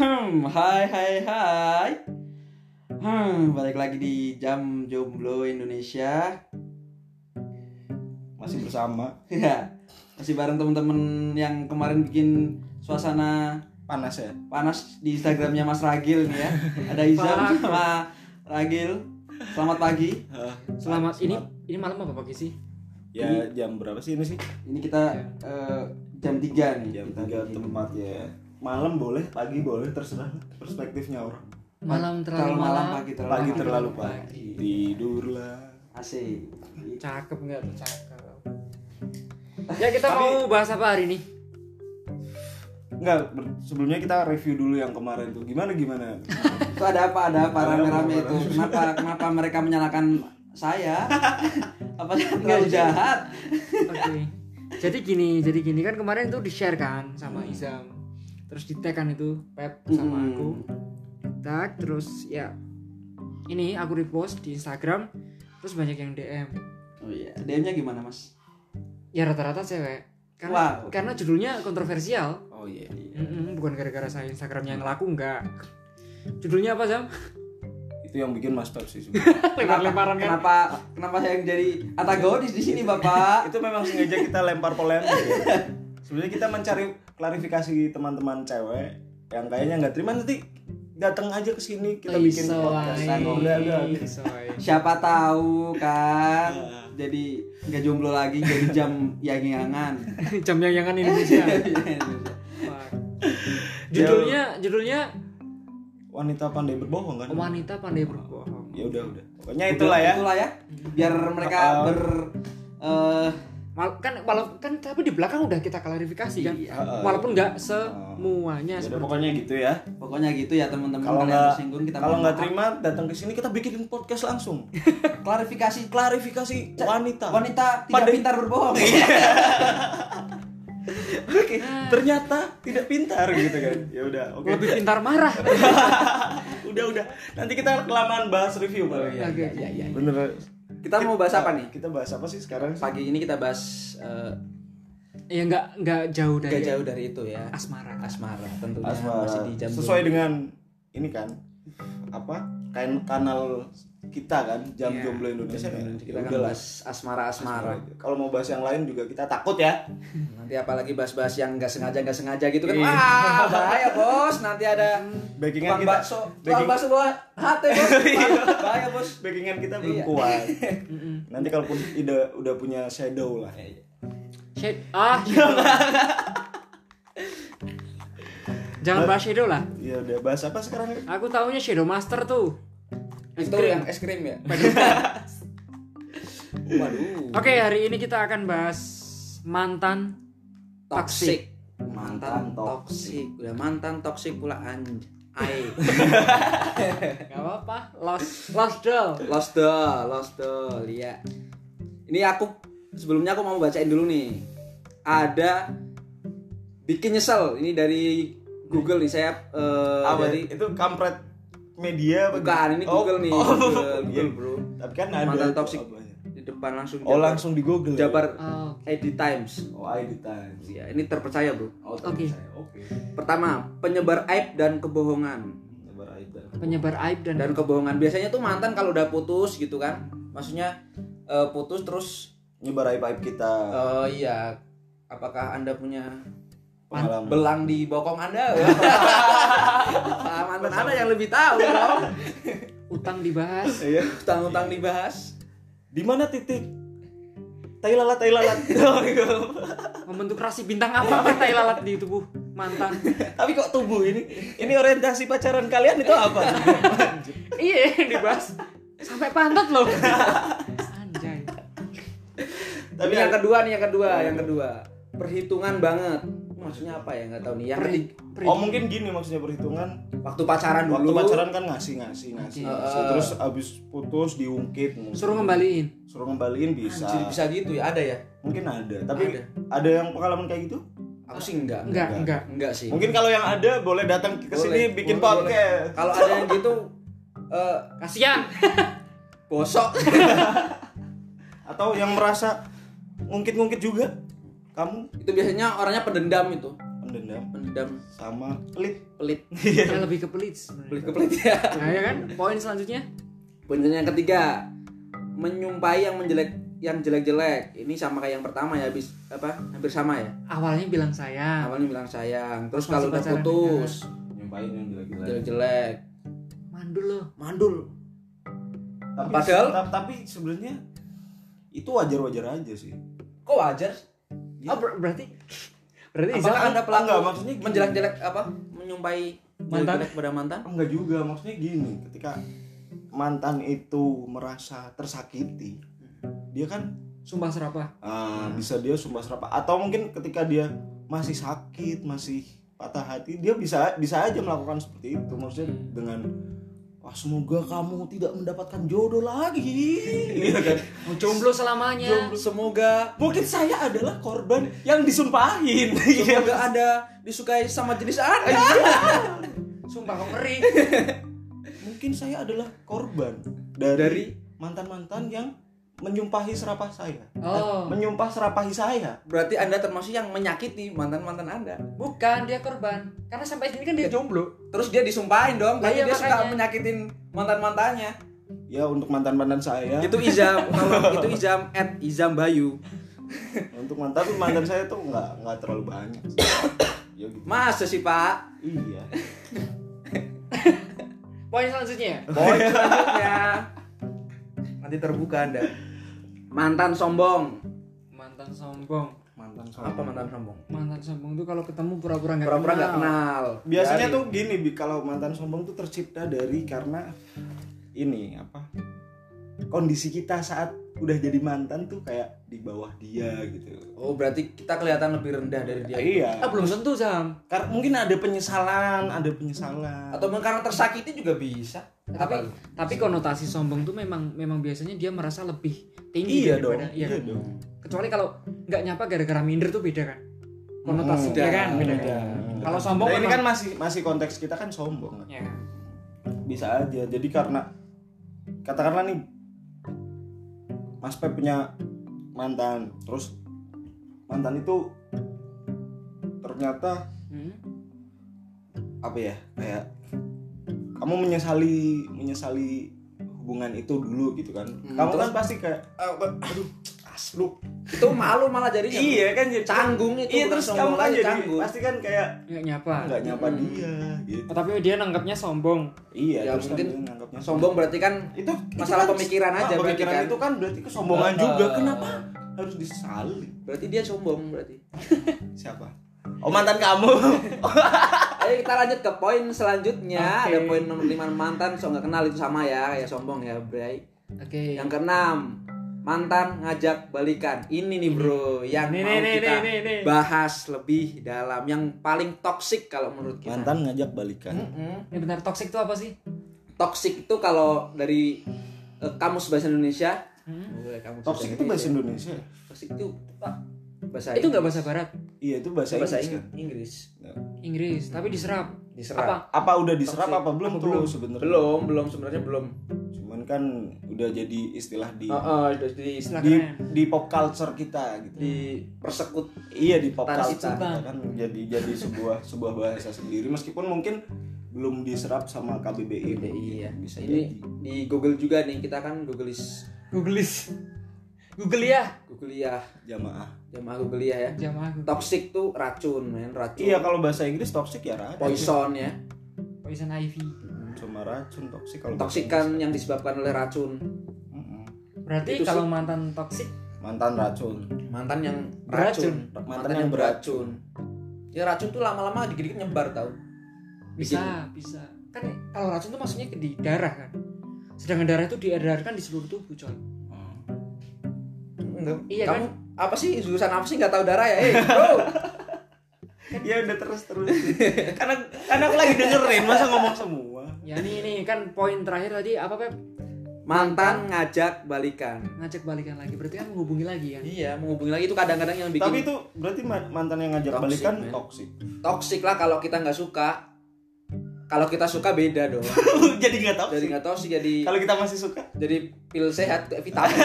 Hmm, hai hai hai. Hmm, balik lagi di jam jomblo Indonesia. masih bersama Ya, masih bareng temen-temen yang kemarin bikin suasana panas ya panas di Instagramnya Mas Ragil nih ya. Ada Izam sama Ragil. Selamat pagi. Selamat ini ini malam apa pagi sih? ya jam berapa sih ini sih Ini kita eh, jam 3 nih. jam Kita tiga bikin. tempat ya malam boleh pagi boleh terserah perspektifnya orang Malam terlalu, Terlalu malam, malam. pagi terlalu pagi pagi. terlalu pagi tidurlah Asik. Cakep nggak tuh cakep. Ya kita mau bahas apa hari ini? Enggak, sebelumnya kita review dulu yang kemarin tuh gimana gimana Itu ada apa? Ada apa rame-rame itu? Kenapa kenapa mereka menyalahkan saya? apa saya terlalu jahat? Oke. Jadi gini, jadi gini kan kemarin tuh di share kan sama Izam. Terus di tag kan itu Pep sama Hmm. aku. Tag terus ya ini aku repost di Instagram terus banyak yang DM. Oh iya, DM-nya gimana, Mas? Ya rata-rata cewek. Karena Wow. karena judulnya kontroversial. oh iya Mm-mm, bukan gara-gara saya Instagramnya yang laku enggak. Judulnya apa Zam? itu yang bikin mas Pep sih. Lempar-lemparan kan? Kenapa kenapa saya yang jadi antagonis di sini, Bapak? itu memang sengaja kita lempar polemik ya. sebenarnya kita mencari klarifikasi teman-teman cewek yang kayaknya nggak terima nanti datang aja ke sini kita bikin podcast Isoai. udah udah Isoai. Siapa tahu kan jadi nggak jomblo lagi jadi jam yang-yangan. Jam yang yangan Indonesia. Fuck. judulnya judulnya wanita pandai berbohong kan wanita pandai berbohong. ya udah udah pokoknya itulah ya Itulah ya. Biar mereka ber eh, Mal- kan walau kan tapi di belakang udah kita klarifikasi kan. Iya. Heeh. Walaupun nggak semuanya Ya udah, seperti pokoknya gitu ya pokoknya gitu ya teman-teman kalau kalian nggak kita kalau nggak terima datang ke sini kita bikin podcast langsung klarifikasi klarifikasi wanita wanita tidak Pandai- pintar berbohong. oke ternyata tidak pintar gitu kan ya udah oke lebih pintar marah. udah udah nanti kita kelamaan bahas review Pak. iya, Oke. iya, iya. bener Kita mau bahas apa nih? kita bahas apa sih sekarang sih? Pagi ini kita bahas eh, Ya nggak nggak jauh dari gak jauh dari itu ya. asmara. Asmara tentunya Asmara. masih di jam sesuai dengan ini kan apa kan kanal kita kan jam Iya, jomblo Indonesia ya. Kita Ya kan bahas asmara-asmara. kalau mau bahas yang lain juga kita takut ya Nanti apalagi bahas-bahas yang nggak sengaja nggak sengaja gitu kan. Iya. Wah, bahaya bos. Nanti ada backingan kita bakso. Backing, bakso bawa hati bos. Bahaya bos. backingan kita belum Iya. kuat nanti kalaupun udah udah punya shadow lah Shade ah. Jangan bahas shadow lah. ya udah bahas apa sekarang Aku taunya Shadow Master tuh. Itu krim. yang es krim ya. Waduh. Oke, hari ini kita akan bahas mantan Toxic. Mantan toxic. Udah mantan toxic pula anj. Ai. Gak apa-apa. Lost Lost doll. Lost doll, lost doll, iya. Ini aku sebelumnya aku mau bacain dulu nih. Ada bikin nyesel. Ini dari Google nih saya eh, apa dari itu kampret media apa bukan ini Oh, Google nih, oh, Google. Google, Bro. tapi kan ada Mantan toxic. apanya. Di depan langsung oh Jabar- langsung di Google ya? Jabar Oh, ID Times. oh ID Times Iya, ini terpercaya, Bro. oh Oke. saya oke Pertama, penyebar aib dan kebohongan. Jabar ID penyebar aib dan, Dan kebohongan biasanya tuh mantan kalau udah putus gitu kan. Maksudnya eh, putus terus nyebar aib aib kita eh, iya apakah Anda punya pengalaman belang di bokong Anda? Mantan Anda yang lebih tahu dong. utang dibahas. iya Utang-utang dibahas. di mana titik tai lalat tai lalat Oh, iya. Membentuk rasi bintang apa kan tai lalat di tubuh mantan. tapi kok tubuh ini ini orientasi pacaran kalian itu apa iya, yang dibahas sampai pantat loh. Anjay. Tapi yang kedua nih yang kedua, yang kedua. Perhitungan banget. Maksudnya apa ya? Nggak tahu nih. Yang Perhi- oh mungkin gini maksudnya perhitungan waktu pacaran dulu. waktu pacaran kan ngasih ngasih ngasih, ngasih. terus abis putus diungkit mungkin. suruh ngembaliin. suruh ngembaliin bisa Anjir, bisa gitu ya? Ada ya? mungkin ada tapi Ada. ada, yang pengalaman kayak gitu Aku sih enggak. Enggak, enggak. Enggak sih. mungkin kalau yang ada boleh datang ke sini bikin boleh, podcast Kalau ada yang gitu eh Kasihan. bosok. atau yang merasa ngungkit-ngungkit juga kamu? Itu biasanya orangnya pendendam itu. pendendam. Pendendam. Sama pelit. Pelit. Ya lebih ke pelit pelit ke pelit ya. Nah, ya kan? Poin selanjutnya? Poin yang ketiga. Menyumpahi yang menjelek yang jelek-jelek. Ini sama kayak yang pertama ya habis apa? Hampir sama ya? Awalnya bilang sayang. awalnya bilang sayang. Terus kalau udah putus nyumpahin yang jelek-jelek. jelek-jelek. Mandul loh. mandul. Tapi, Padahal- ta- tapi sebenarnya itu wajar-wajar aja sih. Kok wajar Oh, ber- berarti berarti apakah anda pelaku Enggak, maksudnya menjelek-jelek apa menyumpahi Mantan? jelek pada mantan enggak juga maksudnya gini ketika mantan itu merasa tersakiti dia kan sumpah serapah. ah, bisa dia sumpah serapah atau mungkin ketika dia masih sakit masih patah hati dia bisa bisa aja melakukan seperti itu maksudnya dengan wah semoga kamu tidak mendapatkan jodoh lagi gitu kan Mau jomblo selamanya. semoga mungkin saya adalah korban yang disumpahin Iya. semoga anda disukai sama jenis anda Sumpah kok ngeri. mungkin saya adalah korban dari, Dari? mantan-mantan yang menyumpahi serapah saya. Oh. menyumpah serapahi saya. Berarti anda termasuk yang menyakiti mantan mantan anda. Bukan dia korban. Karena sampai sini kan dia jomblo. terus dia disumpahin dong berarti iya, dia suka makanya. menyakitin mantan mantannya ya untuk mantan-mantan saya. Itu Izam kalau itu Izam at Izam Bayu. Untuk mantan tapi mantan saya tuh nggak nggak terlalu banyak ya gitu. Masa sih pak? Iya. Poin selanjutnya. poin selanjutnya. Nanti terbuka anda mantan sombong. Mantan sombong. mantan apa mantan sombong? Mantan sombong tuh kalau ketemu pura-pura nggak pura-pura nggak kenal. Biasanya Dari- tuh gini Bi, kalau mantan sombong tuh tercipta dari karena ini apa kondisi kita saat udah jadi mantan tuh kayak di bawah dia gitu. Oh berarti kita kelihatan lebih rendah dari dia. Iya. Ah, belum tentu Zam. karena mungkin ada penyesalan ada penyesalan. Atau mungkin karena tersakiti juga bisa. Tapi Apa? tapi konotasi sombong tuh memang memang biasanya dia merasa lebih tinggi iya dong daripada iya kan? dong kecuali kalau nggak nyapa gara-gara minder tuh beda kan konotasi Hmm, ya kan beda beda. Hmm. kalau sombong Nah, ini kan masih masih konteks kita kan sombong ya bisa aja jadi karena katakanlah nih Mas Pep punya mantan terus mantan itu ternyata Hmm? apa ya kayak kamu menyesali menyesali hubungan itu dulu gitu kan. Hmm, kamu terus- kan pasti kayak Eh, aduh asluk itu malu malah jadinya. Iya kan jadi canggung itu iya terus sombong kamu kan lagi, jadi canggung. pasti kan kayak nggak nyapa. nggak nyapa Hmm. dia gitu. Oh, tapi dia nanggapnya sombong. Iya Ya, terus kan mungkin dia nganggapnya sombong berarti kan itu Masalah itu pemikiran aja berarti pemikiran kan. itu kan berarti kesombongan Eh, juga. Kenapa harus disesali berarti dia sombong berarti. Siapa? Oh mantan kamu ayo kita lanjut ke poin selanjutnya. Oke. ada poin nomor 5 mantan so nggak kenal itu sama ya kayak sombong ya Bray oke. Yang keenam mantan ngajak balikan. Ini nih bro yang Nih, mau nih, nih, kita nih, nih, nih. bahas lebih dalam. Yang paling toksik kalau menurut kita. Mantan ngajak balikan. Mm-mm. ini benar toxic itu apa sih? Toksik itu kalau dari eh, kamus bahasa Indonesia. Hmm? Oh, kamus toxic itu bahasa Indonesia. Toksik itu ah, bahasa itu nggak bahasa barat? Iya itu bahasa, bahasa Inggris kan? Inggris. Inggris tapi diserap. Diserap. Apa? Apa udah diserap Toxic. apa belum Apa tuh belum? sebenarnya? Belum belum sebenarnya belum. Cuman kan udah jadi istilah di oh, oh, udah di, Istilah di di pop culture kita gitu. Di persekut iya di pop culture kita. kan jadi jadi sebuah sebuah bahasa sendiri. Meskipun mungkin belum diserap sama KBBI iya. bisa ini jadi. di Google juga nih kita kan Googleis Googleis Google ya? Google ya jamaah jamaah Google ya. Ya jamaah toxic tuh racun men racun. Iya kalau bahasa Inggris toxic ya racun. Poison ya. Poison ivy. Cuma racun toxic kalau toxic kan yang disebabkan oleh racun. Mm-mm. berarti Itu kalau mantan toxic? Mantan racun. Mantan yang Beracun. racun. Mantan yang beracun. ya racun tuh lama-lama dikit-dikit nyebar tau. Bisa bisa. Kan kalau racun tuh maksudnya ke di darah kan? Sedangkan darah itu diedarkan di seluruh tubuh coy. Enggak. Iya kamu apa sih? Jurusan apa sih? Nggak tahu darah ya? Eh bro. Ya udah terus terus. Karena karena aku lagi dengerin masa ngomong semua? Ya ini ini kan poin terakhir tadi apa pep? Mantan ngajak balikan. Ngajak balikan lagi berarti kan menghubungi lagi kan iya menghubungi lagi itu kadang-kadang yang bikin tapi itu berarti ma- mantan yang ngajak Toxic, balikan toxic. Toxic lah kalau kita nggak suka kalau kita suka beda dong. Jadi nggak toxic jadi nggak toxic jadi kalau kita masih suka? Jadi pil sehat kayak vitamin.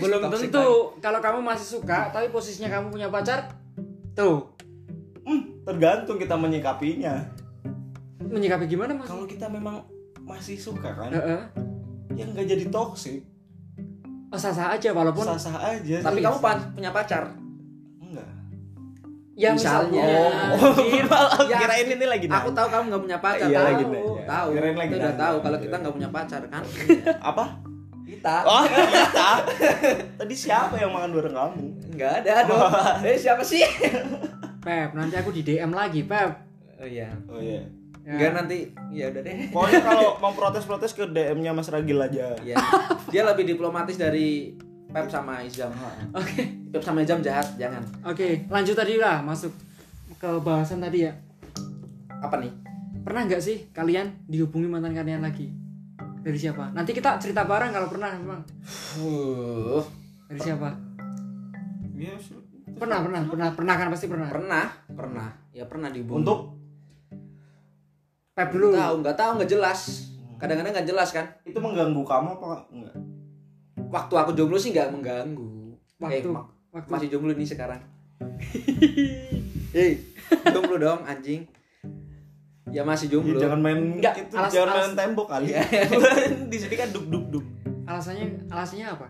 Belum tentu. kalau kamu masih suka tapi posisinya kamu punya pacar tuh. Hmm, tergantung kita menyikapinya. Menyikapi gimana mas? kalau kita memang masih suka kan Heeh. ya nggak jadi toxic. Oh, sah-sah aja walaupun sah sah aja Tapi sih. kamu punya pacar. Enggak ya misalnya. misalnya. oh, Ya, kirain ini lagi Aku tahu kamu nggak punya pacar. Iya, tahu, lagi nanya. tahu. Kirain lagi Kita udah nanya. tahu kalau kita nggak punya pacar kan. apa Kita. oh kita tadi siapa yang makan bareng kamu Nggak ada dong. Eh siapa sih? Pep, nanti aku di DM lagi, Pep. Oh iya. oh iya Ya. Enggak nanti ya udah deh. pokoknya kalau mau protes protes ke DM-nya Mas Ragil aja Iya. Dia lebih diplomatis dari Pep sama Izam. Oke. Pep sama Izam jahat, jangan. Oke, lanjut tadi lah masuk ke bahasan tadi ya. Apa nih? Pernah nggak sih kalian dihubungi mantan kalian lagi? Dari siapa? Nanti kita cerita bareng kalau pernah memang. Uh, Dari siapa? Iya. Pernah, pernah, pernah, pernah kan pasti pernah. pernah, pernah. Ya pernah dihubungi. untuk Pep Nggak dulu. tahu, nggak tahu, nggak jelas. Kadang-kadang nggak jelas kan. itu mengganggu kamu apa enggak Waktu aku jomblo sih nggak mengganggu. Waktu, Eh, waktu. masih jomblo nih sekarang. Hei, jomblo dong anjing. Ya masih jomblo. Ya, jangan main Enggak, itu alas- jangan alas- main tembok kali Iya. di sini kan duk duk duk Alasannya, alasannya apa?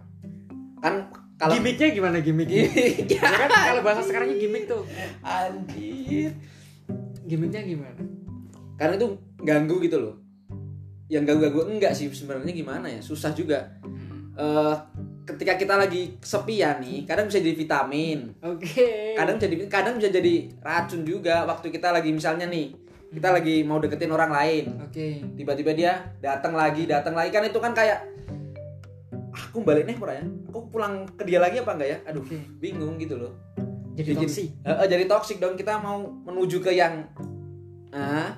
Kan kalau Gimiknya gimana gimiknya? ya kan kalau bahasa sekarangnya gimik tuh. anjir. Gimiknya gimana? Karena itu ganggu gitu loh. Yang ganggu-ganggu enggak sih sebenarnya gimana ya? Susah juga. Eh ketika kita lagi kesepian nih, kadang bisa jadi vitamin. Oke. kadang jadi kadang bisa jadi racun juga waktu kita lagi misalnya nih kita lagi mau deketin orang lain Oke. tiba-tiba dia datang lagi datang lagi kan itu kan kayak aku balik nih ya aku pulang ke dia lagi apa enggak ya aduh Oke. bingung gitu loh Jadi Jadi- toksi. Eh, eh, jadi toxic dong kita mau menuju ke yang ah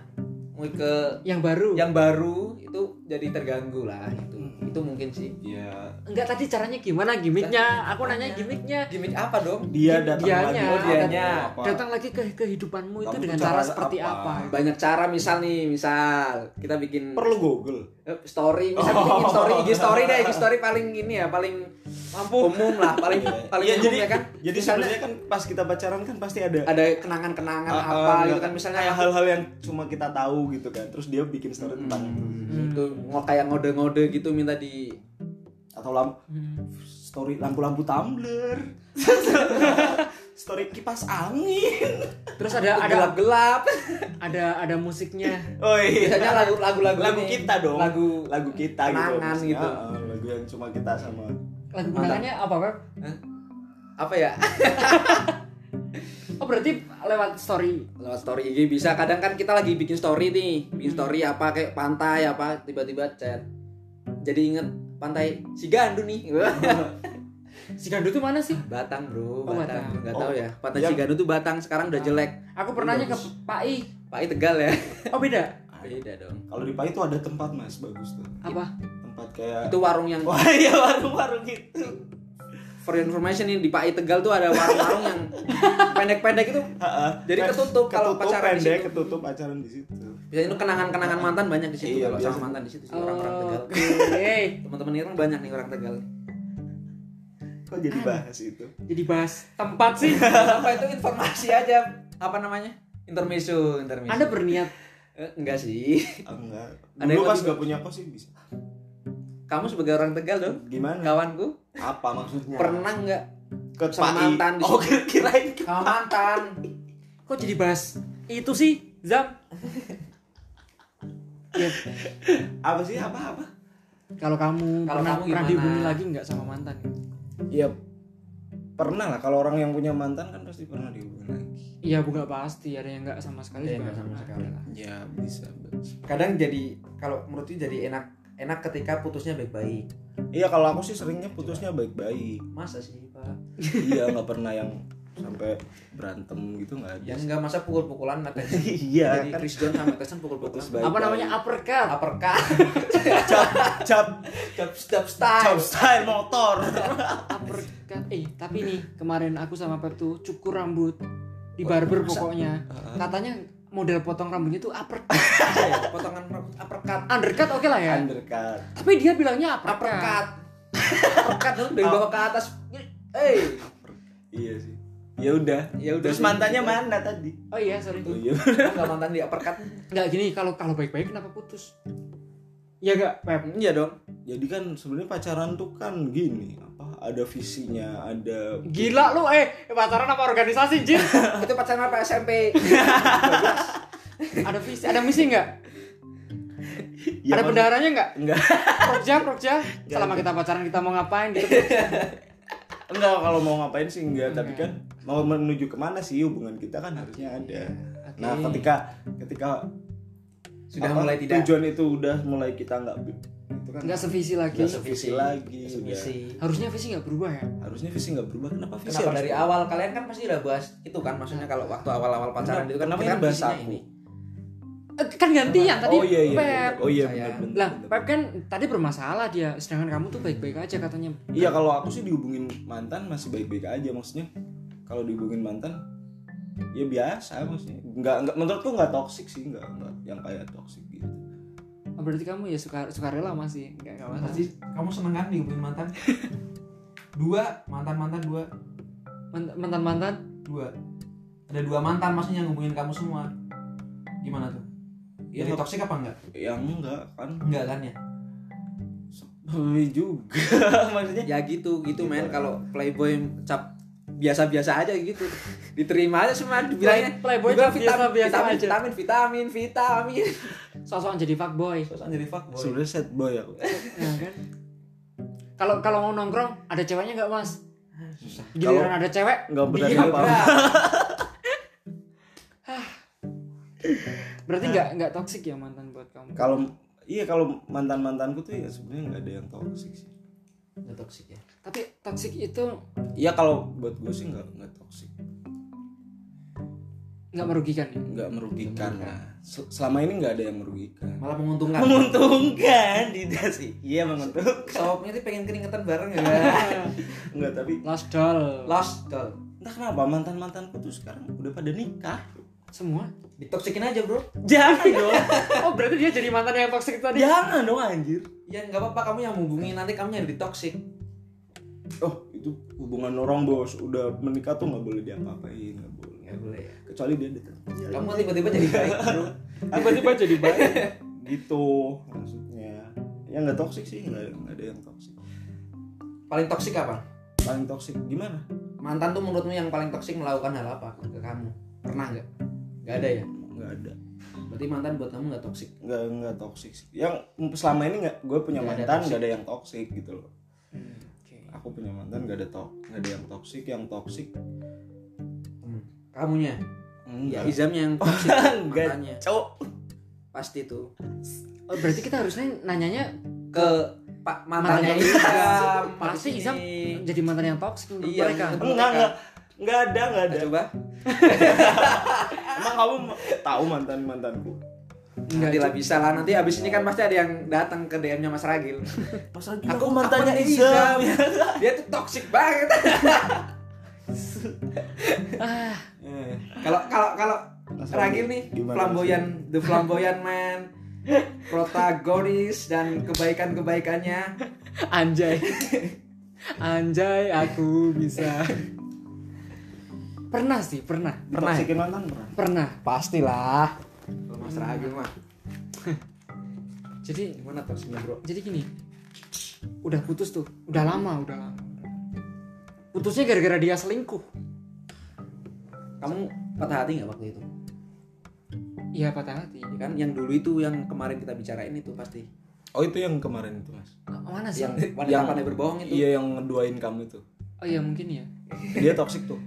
mau ke Yang baru. yang baru itu jadi terganggu lah itu itu mungkin sih ya Enggak tadi caranya gimana gimiknya? Aku nanya gimiknya. gimmick apa dong dia Dia- datang dianya. lagi Oh, dianya. Apa? Datang lagi ke kehidupanmu itu Kamu dengan cara cara seperti apa? apa? banyak cara misal nih misal kita bikin perlu Google Eh, story bisa bikin story IG story deh IG story paling ini ya paling mampu umum lah paling paling Iya, umum jadi ya kan jadi Misalnya sebenarnya kan pas kita pacaran kan pasti ada ada kenangan-kenangan Ah, apa ah, gitu kan misalnya kayak hal-hal yang cuma kita tahu gitu kan terus dia bikin story tentang itu Hmm, itu mau kayak ngode-ngode gitu minta di atau lamp Hmm. story lampu-lampu tumbler story kipas angin Terus ada ada gelap-gelap ada ada musiknya. oh biasanya lagu lagu-lagu lagu ini. kita dong lagu lagu kita gitu kenangan maksudnya. gitu. Ah, lagu yang cuma kita sama Lagu kenangannya apa, Pep? apa ya Oh, berarti lewat story. lewat story IG bisa kadang kan kita lagi bikin story nih bikin story apa kayak pantai apa tiba-tiba chat jadi inget pantai Sigandu nih Si Gandu tuh mana sih? Batang bro, Oh, Batang, Batang. nggak Oh, tahu ya. Pantai yang- Sigandu tuh Batang sekarang udah jelek. Aku pernahnya ke Bagus. Pak I. Pak I Tegal ya. Oh, beda. Beda dong. kalau di Pai itu ada tempat mas bagus tuh Apa? tempat kayak Itu warung yang wah iya warung-warung gitu for your information nih di Pak I Tegal tuh ada warung-warung yang pendek-pendek itu. Jadi ketutup kalau ketutup pacaran di pendek situ. ketutup pacaran di situ Biasanya itu kenangan-kenangan mantan banyak di situ Iya, kalau sama mantan di situ sih orang-orang Tegal. Oh, Oke. Teman-teman Ireng banyak nih orang Tegal. kok jadi bahas itu Jadi bahas tempat sih. Apa itu informasi aja apa namanya? Intermezzo, intermezzo. Anda berniat Eh, enggak sih. Ah, enggak dulu pas gak punya kos sih bisa Kamu sebagai orang Tegal dong, gimana? Kawanku, apa maksudnya? Pernah nggak? Ke sama mantan di oh kirain ke sama mantan? kok jadi bahas itu sih, Zam? Ya, apa sih? Apa apa? Kalau kamu Kalau pernah kamu pernah dihubungi lagi nggak sama mantan? Iya pernah lah. Kalau orang yang punya mantan kan pasti pernah dihubungin lagi. Iya, bukan pasti. Ada yang nggak sama sekali Iya, nggak sama sekali. ada. ya bisa kadang jadi kalau menurutku jadi enak enak ketika putusnya baik-baik. Iya kalau aku sih seringnya putusnya baik-baik. Masa sih pak? Iya nggak pernah yang sampai berantem gitu nggak ada. Yang nggak masa pukul-pukulan Matt Tyson iya jadi kan. Chris John sama Tyson pukul-pukulan. Apa namanya? Uppercut? uppercut. Cap cap. Jab step style. Cap style motor. Uppercut. Eh, tapi nih kemarin aku sama Pep tuh cukur rambut di barber pokoknya. Katanya model potong rambutnya tuh uppercut. Iya, potongan rambut uppercut. Undercut oke lah ya. undercut. Tapi dia bilangnya uppercut. uppercut. Uppercut dong dari bawah ke atas. Eh iya sih. Ya udah. Ya udah terus mantannya mana tadi? Oh iya sorry. Oh iya. Enggak mantan di uppercut. nggak gini kalau kalau baik-baik kenapa putus? Ya enggak Pep? Iya dong. jadi kan sebenarnya pacaran tuh kan gini ada visinya ada gila lu eh pacaran apa organisasi Jin? Itu pacaran apa SMP? ada visi ada misi nggak? Ya, ada bendaharanya nggak? Enggak Prokja Prokja selama kita pacaran kita mau ngapain gitu? Enggak kalau mau ngapain sih enggak tapi Enggak. kan mau menuju ke mana sih hubungan kita kan harusnya ada. Oke. nah ketika ketika Sudah apa, mulai tidak. tujuan itu udah mulai kita nggak kan nggak sevisi lagi. Nggak sevisi lagi Visi. udah harusnya visi nggak berubah ya? Harusnya visi nggak berubah. Kenapa visi Kenapa dari berubah? awal? Kalian kan pasti udah bahas itu kan maksudnya kalau waktu awal-awal pacaran Kenapa- itu kan kenapa kita ini bahas aku? ini. Eh, kan gantian tadi oh iya iya Pep. oh iya benar benar lah benar. Pep kan tadi bermasalah dia sedangkan kamu tuh baik-baik aja katanya. Iya kalau aku sih dihubungin mantan masih baik-baik aja maksudnya. Kalau dihubungin mantan ya biasa maksudnya. Nggak nggak menurutku nggak toksik sih nggak nggak yang kayak toksik gitu berarti kamu ya suka suka rela masih nggak nggak masalah Pasti kamu seneng kan dihubungin mantan? dua mantan mantan dua mantan mantan dua ada dua mantan maksudnya yang hubungin kamu semua gimana tuh? Ya, Jadi toksik apa enggak? yang enggak kan Enggak kan ya? Juga maksudnya Ya gitu, gitu Gitu. men kalau playboy cap biasa-biasa aja gitu. Diterima aja semua dibilangnya Playboy dibilang cap biasa-biasa vitamin, aja. vitamin, vitamin, vitamin. Sosokan jadi fuckboy. Sosokan jadi fuckboy. sebenarnya sad boy aku. Ya kan? Kalau kalau mau nongkrong ada ceweknya nggak mas? Susah. giliran ada cewek? nggak berani Iya, apa berat. berarti nggak nggak toksik ya mantan buat kamu? Kalau iya kalau mantan mantanku tuh ya sebenarnya nggak ada yang toksik sih. Nggak toksik ya. tapi toksik itu iya kalau buat gue sih nggak nggak toksik nggak merugikan ya? Nggak merugikan. lah Se- selama ini nggak ada yang merugikan. Malah menguntungkan. menguntungkan tidak sih. Iya menguntungkan. Sopnya tuh pengen keringetan bareng ya. nggak tapi last doll. Lost doll. entah kenapa mantan mantanku tuh sekarang udah pada nikah. Semua? Ditoksikin aja, Bro. jangan dong. Oh berarti dia jadi mantan yang toksik tadi? Jangan dong anjir. Ya nggak apa-apa kamu yang hubungi. Nanti kamu yang ditoksik. oh itu hubungan orang bos. Udah menikah tuh nggak boleh diapa-apain ya. kecuali dia datang Kamu tiba-tiba jadi baik, Bro. tiba-tiba jadi baik gitu maksudnya ya nggak toksik sih nggak ada yang toksik Paling toksik apa? paling toksik gimana Mantan tuh menurutmu yang paling toksik melakukan hal apa ke kamu? Pernah nggak? Nggak ada ya. nggak ada Berarti mantan buat kamu nggak toksik. nggak nggak toksik sih yang selama ini nggak gue punya ada mantan nggak ada yang toksik gitu loh Hmm, oke. aku punya mantan nggak ada tok nggak ada yang toksik yang toksik Hmm. Kamunya? Ya enggak Izamnya yang toksik enggak mantannya. cowok Pasti tuh. oh berarti kita harusnya nanyanya Ke Pak mantannya Izam. pasti Izam jadi mantan yang toksik untuk Iya, mereka enggak enggak enggak ada enggak ada Nah, coba. emang kamu tahu mantan mantanku Nanti lah bisa lah. Nanti abis ini kan pasti ada yang datang ke DM-nya Mas Ragil. Mas Ragil Aku aku mantannya nih, Izam Dia tuh toksik banget. ah. Eh, Kalau kalau kalau Ragil nih gimana, flamboyan the flamboyan man protagonis dan kebaikan-kebaikannya. Anjay. Anjay aku bisa. Pernah sih pernah. Pernah Ditoksikin mantan pernah? Pernah. Pastilah. Kalau Mas Ragil mah. Jadi gimana toksiknya bro? Jadi gini udah putus tuh. Udah lama udah lama putusnya gara-gara dia selingkuh. Kamu patah hati nggak waktu itu? Iya patah hati. Ya kan? Yang dulu itu yang kemarin kita bicarain itu pasti. Oh itu yang kemarin itu mas. Ah, mana sih? Yang wanita pandai berbohong itu? iya yang ngeduain kamu itu. Oh iya mungkin ya. Dia toksik tuh.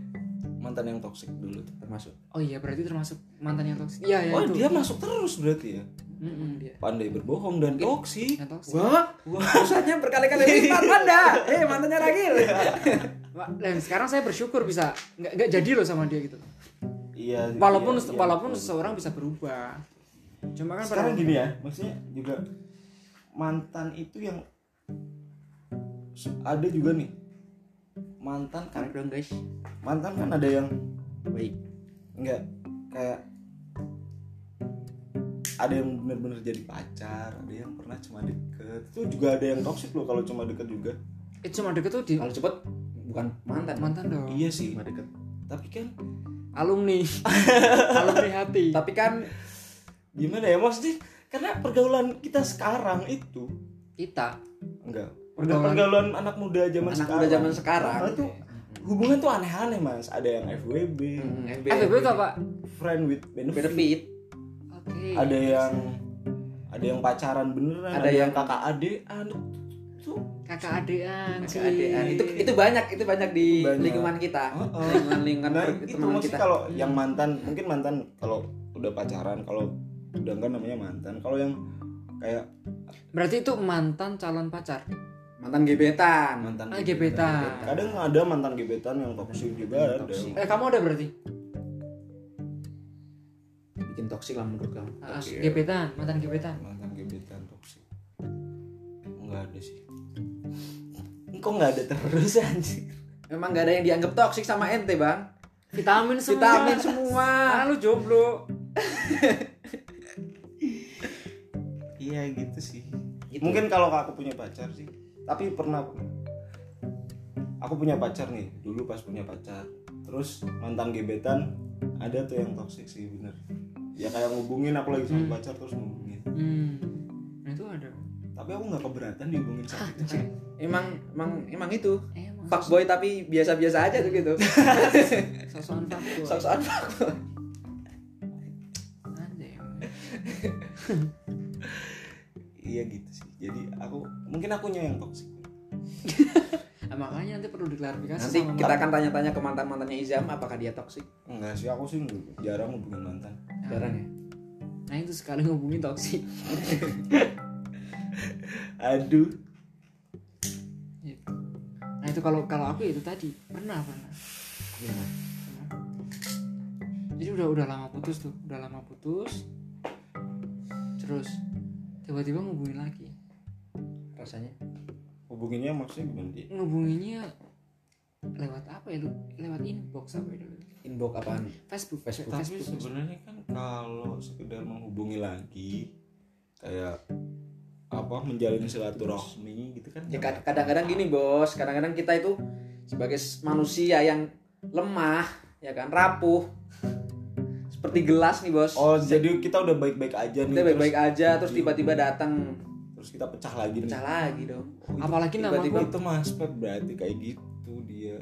Mantan yang toksik dulu tuh. Termasuk? Oh iya berarti termasuk mantan yang toksik iya ya oh itu. dia masuk terus berarti ya? Mm-mm. dia. Pandai berbohong dan toksik yang toksik wah dosanya berkali-kali lipat anda. Eh mantannya Ragil. Wah, dan sekarang saya bersyukur bisa nggak nggak jadi loh sama dia gitu. Iya walaupun iya, iya, walaupun betul. seseorang bisa berubah. Cuma kan sekarang gini ya maksudnya juga mantan itu yang ada juga nih. Mantan kan dong guys. mantan kan ada yang baik. Enggak kayak ada yang benar-benar jadi pacar ada yang pernah cuma deket. Itu juga ada yang toksik loh kalau cuma deket juga. Itu cuma deket tuh di kalau cepet bukan mantan mantan dong. Iya sih. Cuma deket. Tapi kan alumni. Alumni hati. Tapi kan gimana ya maksudnya? Karena pergaulan kita sekarang itu kita. Enggak. Pergaulan- pergaulan anak muda zaman anak sekarang. muda zaman sekarang. Itu hubungan tuh aneh-aneh mas. Ada yang FWB Hmm, FBB itu apa? Friend with benefit, benefit. oke. Ada yang ada yang pacaran beneran Ada ada, yang yang- kakak adean tuh kakak adean sih Keadaan. Itu itu banyak, itu banyak di Banyak. lingkungan kita. Heeh. Lingkungan lingkungan nah itu teman kita. kalau yang mantan mungkin mantan kalau udah pacaran kalau udah enggak namanya mantan kalau yang kayak berarti itu mantan calon pacar mantan gebetan. mantan Ah, gebetan. kadang ada mantan gebetan yang toksik juga ada eh kamu ada berarti Bikin toksik lah menurut kamu. Ah, gebetan mantan gebetan mantan gebetan toksik nggak ada sih kok nggak ada terus anjir? Memang gak ada yang dianggap toksik sama ente, Bang. vitamin semua. Vitamin semua. ah lu jomblo. Iya gitu sih. Gitu. mungkin kalau aku punya pacar sih. Tapi pernah aku. Punya pacar nih dulu pas punya pacar. Terus mantan gebetan ada tuh yang toksik sih bener. Ya kayak ngubungin aku lagi sama pacar terus ngubungin. Hmm. Nah, itu ada. Tapi aku nggak keberatan dihubungin itu sih Emang emang emang itu. emang Fuckboy tapi biasa-biasa aja tuh gitu. sosokan fuckboy Sok-sokan fuckboy. Iya gitu sih jadi aku mungkin akunya yang toksik Ah, makanya nanti perlu diklarifikasi Nanti sama kita akan tanya-tanya ke mantan-mantannya Izam apakah dia toksik. enggak sih aku sih jarang hubungin mantan Jarang ya. nah itu sekali ngomongin toksik aduh. Nah itu kalau kalau aku itu tadi. Pernah pernah. Gimana? jadi udah udah lama putus tuh. Udah lama putus. Terus tiba-tiba ngubungin lagi. Rasanya. hubunginnya maksudnya gimana dia ngubunginnya lewat apa ya lu? Lewat inbox apa ya Inbox apaan? Facebook. Facebook. tapi sebenarnya kan kalau sekedar menghubungi lagi kayak apa menjalin silaturahmi gitu kan Ya kad- kadang-kadang gini, Bos. Kadang-kadang kita itu sebagai manusia yang lemah, ya kan, rapuh. Seperti gelas nih, Bos. oh jadi kita udah baik-baik aja nih kita baik-baik terus, aja terus tiba-tiba datang terus kita pecah lagi nih pecah lagi dong. Oh, itu apalagi nama tiba-tiba aku itu mas Pep berarti kayak gitu dia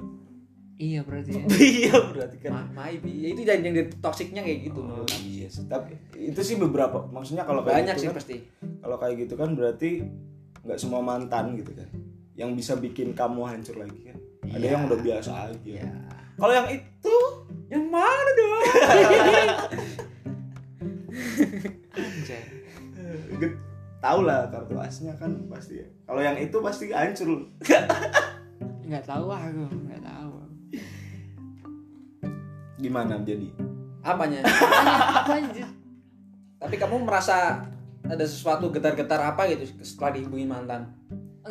iya berarti ya. iya berarti kan Ma- maybe ya itu yang yang toksiknya kayak gitu Oh, iya sih tapi itu sih beberapa maksudnya kalau kayak banyak gitu sih kan, pasti kalau kayak gitu kan berarti nggak semua mantan gitu kan. Yang bisa bikin kamu hancur lagi kan. Ada Iya. yang udah biasa aja. Ya kalau yang itu yang mana dong? Tahu lah kartu asnya kan pasti ya. Kalau yang itu pasti hancur. nggak tahu aku nggak tahu. Gimana jadi? apanya? Apa aja tapi kamu merasa ada sesuatu getar-getar apa gitu setelah dihubungi mantan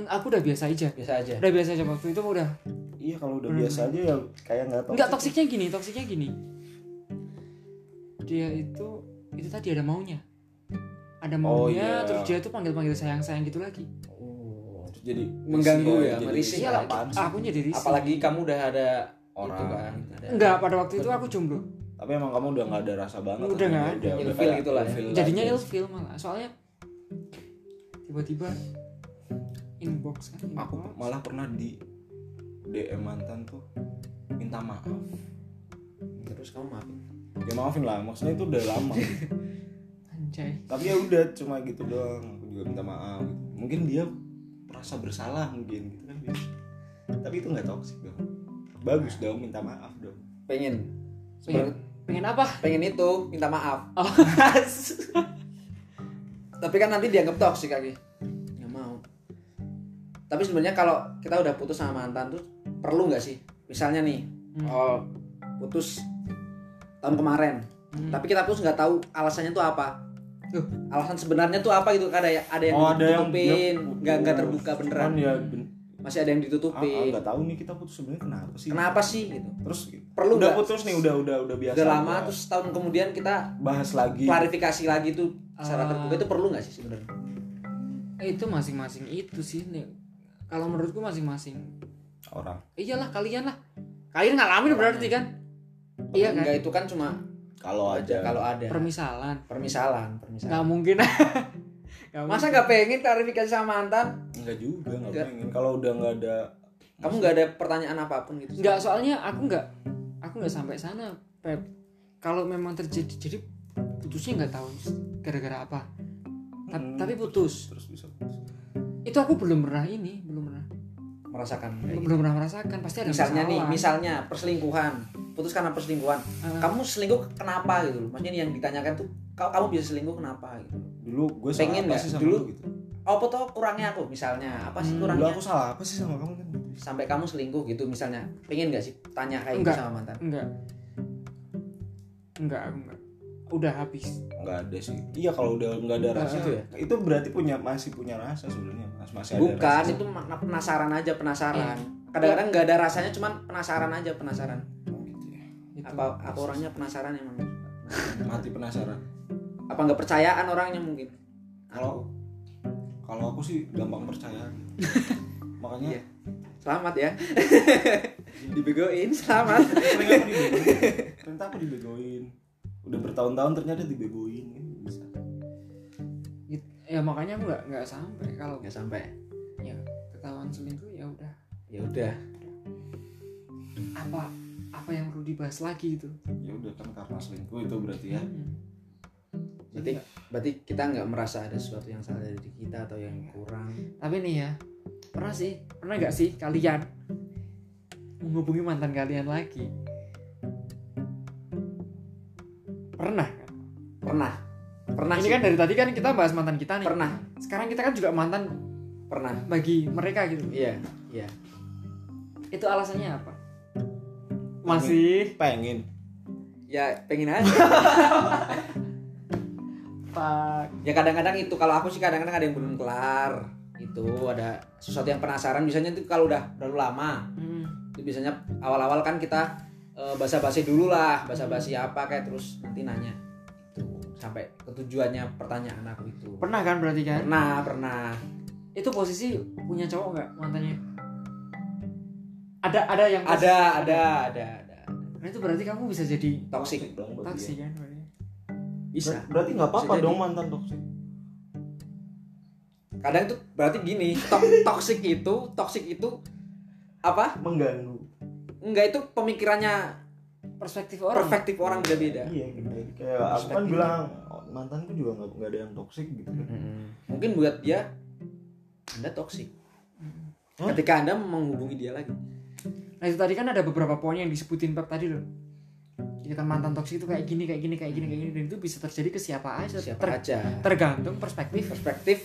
aku udah biasa aja biasa aja udah biasa aja waktu itu udah Iya kalau udah Hmm. biasa aja ya kayak nggak tahu. nggak toksiknya gini toksiknya gini dia itu itu tadi ada maunya ada Oh, maunya iya. terus dia tuh panggil panggil sayang sayang gitu lagi oh. jadi Mengganggu ya, lah. Apaan sih? aku jadi risih apalagi kamu udah ada Orang. itu kan ada enggak pada waktu itu aku jomblo Tapi emang kamu udah nggak ada rasa banget. Udah nggak ada. Udah, Ilfil gitu lah ya. jadinya ilfil malah soalnya tiba-tiba inbox kan Aku inbox. malah pernah di DM mantan tuh minta maaf. terus kamu maafin Ya maafin lah, maksudnya itu udah lama. anjay Tapi ya udah cuma gitu doang. Aku juga minta maaf. gitu. Mungkin dia merasa bersalah mungkin gitu kan. Tapi itu nggak toksik dong. Bagus dong minta maaf dong. pengen pengen, pengen apa? Pengen itu minta maaf. Oh. tapi kan nanti dianggap toksik lagi. Nggak mau. Tapi sebenarnya kalau kita udah putus sama mantan tuh perlu nggak sih? Misalnya nih Hmm. oh putus tahun kemarin. Hmm. tapi kita putus nggak tahu alasannya tuh apa. Loh. alasan sebenarnya tuh apa gitu? Ada ya ada yang Oh, ada yang ditutupin? nggak nggak terbuka beneran. Ya ben- masih ada yang ah, ah, ditutupin nggak tahu nih kita putus sebenarnya kenapa sih? kenapa sih gitu? Terus Perlu udah nggak? putus nih udah udah udah biasa. udah lama terus tahun kemudian kita bahas lagi. klarifikasi lagi tuh secara Ah. terbuka. Itu perlu nggak sih sebenarnya? Itu masing-masing itu sih nih kalau menurutku masing-masing. Orang. iyalah kalian lah. Kalian ngalamin berarti kan? Iya kan? enggak itu kan cuma kalau aja kalau ada. Permisalan. Permisalan nggak permisalan mungkin. Nggak masa nggak pengen klarifikasi sama mantan? Enggak juga enggak Enggak. pengen. Kalau udah enggak ada kamu nggak ada pertanyaan apa pun gitu? Enggak, soalnya aku enggak aku enggak sampai sana, Pep. Kalau memang terjadi jadi putusnya enggak tahu gara-gara apa. Ta- Hmm, tapi putus. terus bisa putus. Itu aku belum pernah ini, belum pernah. merasakan kayak gitu. Belum pernah merasakan, pasti ada misalnya nih masalah. misalnya perselingkuhan putus karena perselingkuhan Ah. kamu selingkuh kenapa gitu loh maksudnya yang ditanyakan tuh kamu kamu bisa selingkuh kenapa gitu dulu gue salah Pengen nggak? Dulu- lu gitu apa tuh kurangnya aku misalnya apa sih Hmm, dulu kurangnya aku salah apa sih sama kamu sampai kamu selingkuh gitu misalnya pengen nggak sih tanya kayak gitu Enggak. sama mantan Enggak. Enggak, aku enggak. Udah habis. nggak ada sih iya kalau udah nggak ada rasa Itu ya? itu berarti punya masih punya rasa sebenarnya Mas. masih ada bukan rasa. itu penasaran aja penasaran Iya. kadang-kadang nggak ada rasanya cuman penasaran aja penasaran Oh, gitu ya. Itu. apa apa orangnya penasaran emang mati penasaran apa nggak percayaan orangnya mungkin kalau kalau aku sih gampang percaya makanya Iya. Selamat ya. Dibegoin selamat. Ternyata aku dibegoin. Udah bertahun-tahun ternyata dibegoin. Kan bisa. Ya makanya aku enggak enggak sampai kalau nggak sampai? Ya ketahuan selingkuh ya udah. ya udah. Apa apa yang perlu dibahas lagi itu? ya udah kan karena selingkuh itu berarti ya. Hmm. berarti berarti kita nggak merasa ada sesuatu yang salah dari kita atau yang kurang. Tapi nih ya, pernah sih, pernah nggak sih kalian menghubungi mantan kalian lagi? Pernah kan? pernah pernah Ini sih. kan dari tadi kan kita bahas mantan kita nih. pernah Sekarang kita kan juga mantan pernah bagi mereka gitu. iya iya Itu alasannya apa? Masih pengen ya pengen aja Pak. ya kadang-kadang itu kalau aku sih kadang-kadang ada yang belum kelar itu ada sesuatu yang penasaran biasanya itu kalau udah terlalu lama Hmm. itu biasanya awal-awal kan kita eh, basa-basi dulu lah basa-basi apa kayak terus nanti nanya itu sampai ketujuannya pertanyaan aku itu Pernah kan berarti kan? pernah pernah Itu posisi punya cowok nggak mantannya? Ada ada yang ada ada ada ada Nah, itu berarti kamu bisa jadi toxic dong berarti taksi ya. kan berarti. bisa Ber- berarti nggak apa-apa dong mantan toksik kadang tuh berarti gini to- toxic itu toxic itu apa? Mengganggu. Enggak itu pemikirannya Perspektif orang. perspektif orang beda-beda. Iya gitu. Kayak aku kan bilang "Oh, mantanku juga nggak nggak ada yang toksik gitu kan. Mungkin buat dia anda toxic. Hah? ketika anda menghubungi dia lagi. Nah itu tadi kan ada beberapa poin yang disebutin Pep tadi loh. Jadi kan mantan toksik itu kayak gini, kayak gini, kayak gini, kayak gini, dan itu bisa terjadi ke siapa aja. siapa Ter- aja. tergantung perspektif. Perspektif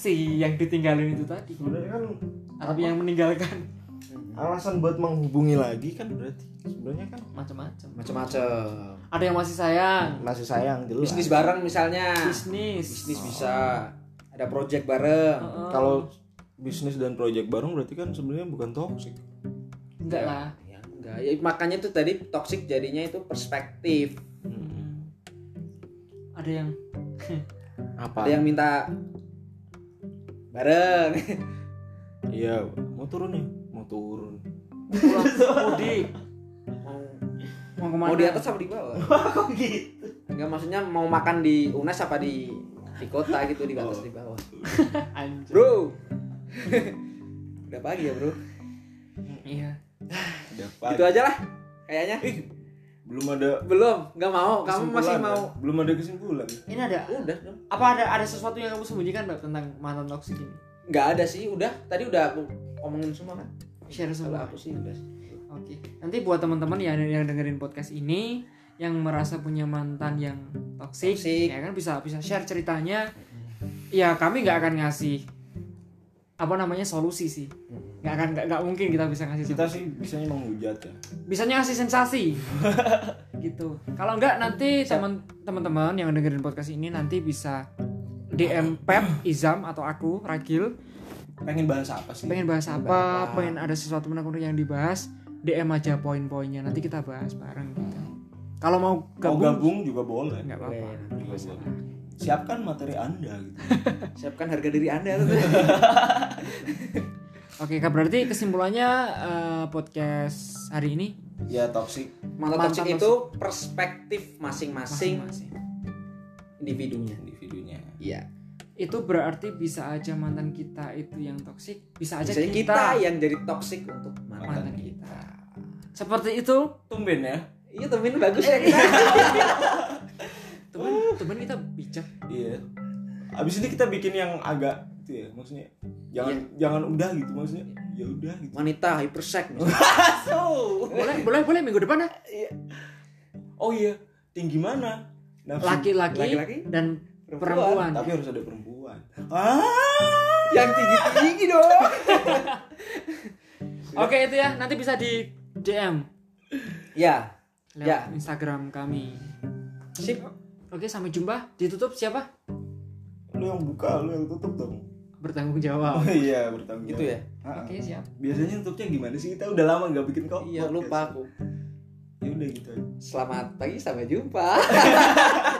si yang ditinggalin itu tadi. sebenarnya kan Tapi yang meninggalkan. Alasan buat menghubungi lagi kan berarti. Sebenarnya kan macam-macam. macam-macam Ada yang masih sayang, masih sayang jelas. Bisnis bareng misalnya. Bisnis. bisnis bisa. Ada project bareng. Heeh. kalau bisnis dan proyek bareng berarti kan sebenarnya bukan toksik enggak lah. ya enggak. Ya makanya itu tadi toxic jadinya itu perspektif. Ada yang apa ada yang minta bareng. Iya mau turun nih mau turun. Pulang. Mudik mau mau ke mana? mau di atas apa di bawah? Enggak maksudnya mau makan di UNES apa di di kota gitu di atas di bawah. Anjir. bro. Udah pagi ya bro? Iya. Udah gitu aja lah kayaknya belum ada belum nggak mau kamu masih mau kan? belum ada kesimpulan Ini ada udah dong apa ada ada sesuatu yang kamu sembunyikan Mbak tentang mantan toksik ini? nggak ada sih udah tadi udah aku omongin semua kan Share kalau semua. aku sih udah Oke. Nanti buat teman-teman yang yang dengerin podcast ini yang merasa punya mantan yang toksik, Toksik. ya kan bisa bisa share ceritanya. Ya kami nggak akan ngasih apa namanya solusi sih. Nggak akan nggak, nggak mungkin kita bisa ngasih kita sih bisanya menghujat ya Bisanya ngasih sensasi. gitu. Kalau nggak nanti teman teman-teman yang dengerin podcast ini nanti bisa DM Pep, Izam atau aku Ragil pengen bahas apa sih pengen bahas apa, apa. pengen ada sesuatu menarik yang dibahas, DM aja poin-poinnya. Nanti kita bahas bareng gitu. Kalau mau mau gabung, gabung juga boleh nggak apa-apa. Siapkan materi anda gitu siapkan harga diri anda tuh Oke, Kak, berarti kesimpulannya eh, podcast hari ini ya toxic mantan, Mantan toksik toksik. itu perspektif masing-masing Masing-masing. individunya individunya iya Itu berarti bisa aja mantan kita itu yang toksik, bisa aja Bisa kita, kita, yang jadi toksik untuk mantan, mantan kita. kita. Seperti itu, tumben ya Iya temen bagus ya kita. teman teman kita bijak. iya abis ini kita bikin yang agak itu ya maksudnya jangan jangan udah gitu maksudnya ya udah gitu Wanita hypersek. Boleh, boleh, boleh minggu depan ya. oh iya tinggi mana. Laki-laki dan perempuan. perempuan. tapi harus ada perempuan ah yang tinggi-tinggi dong. Oke itu ya, nanti bisa di DM ya, lewat Ya. Instagram kami. sip. Oke, sampai jumpa. Ditutup siapa? lu yang buka lu yang tutup dong Bertanggung oh jawab. iya bertanggung Gitu ya. Ah, ah. Oke, siap. biasanya tutupnya gimana sih kita udah lama nggak bikin kok Iya lupa aku. ya udah gitu aja. Selamat pagi sampai jumpa.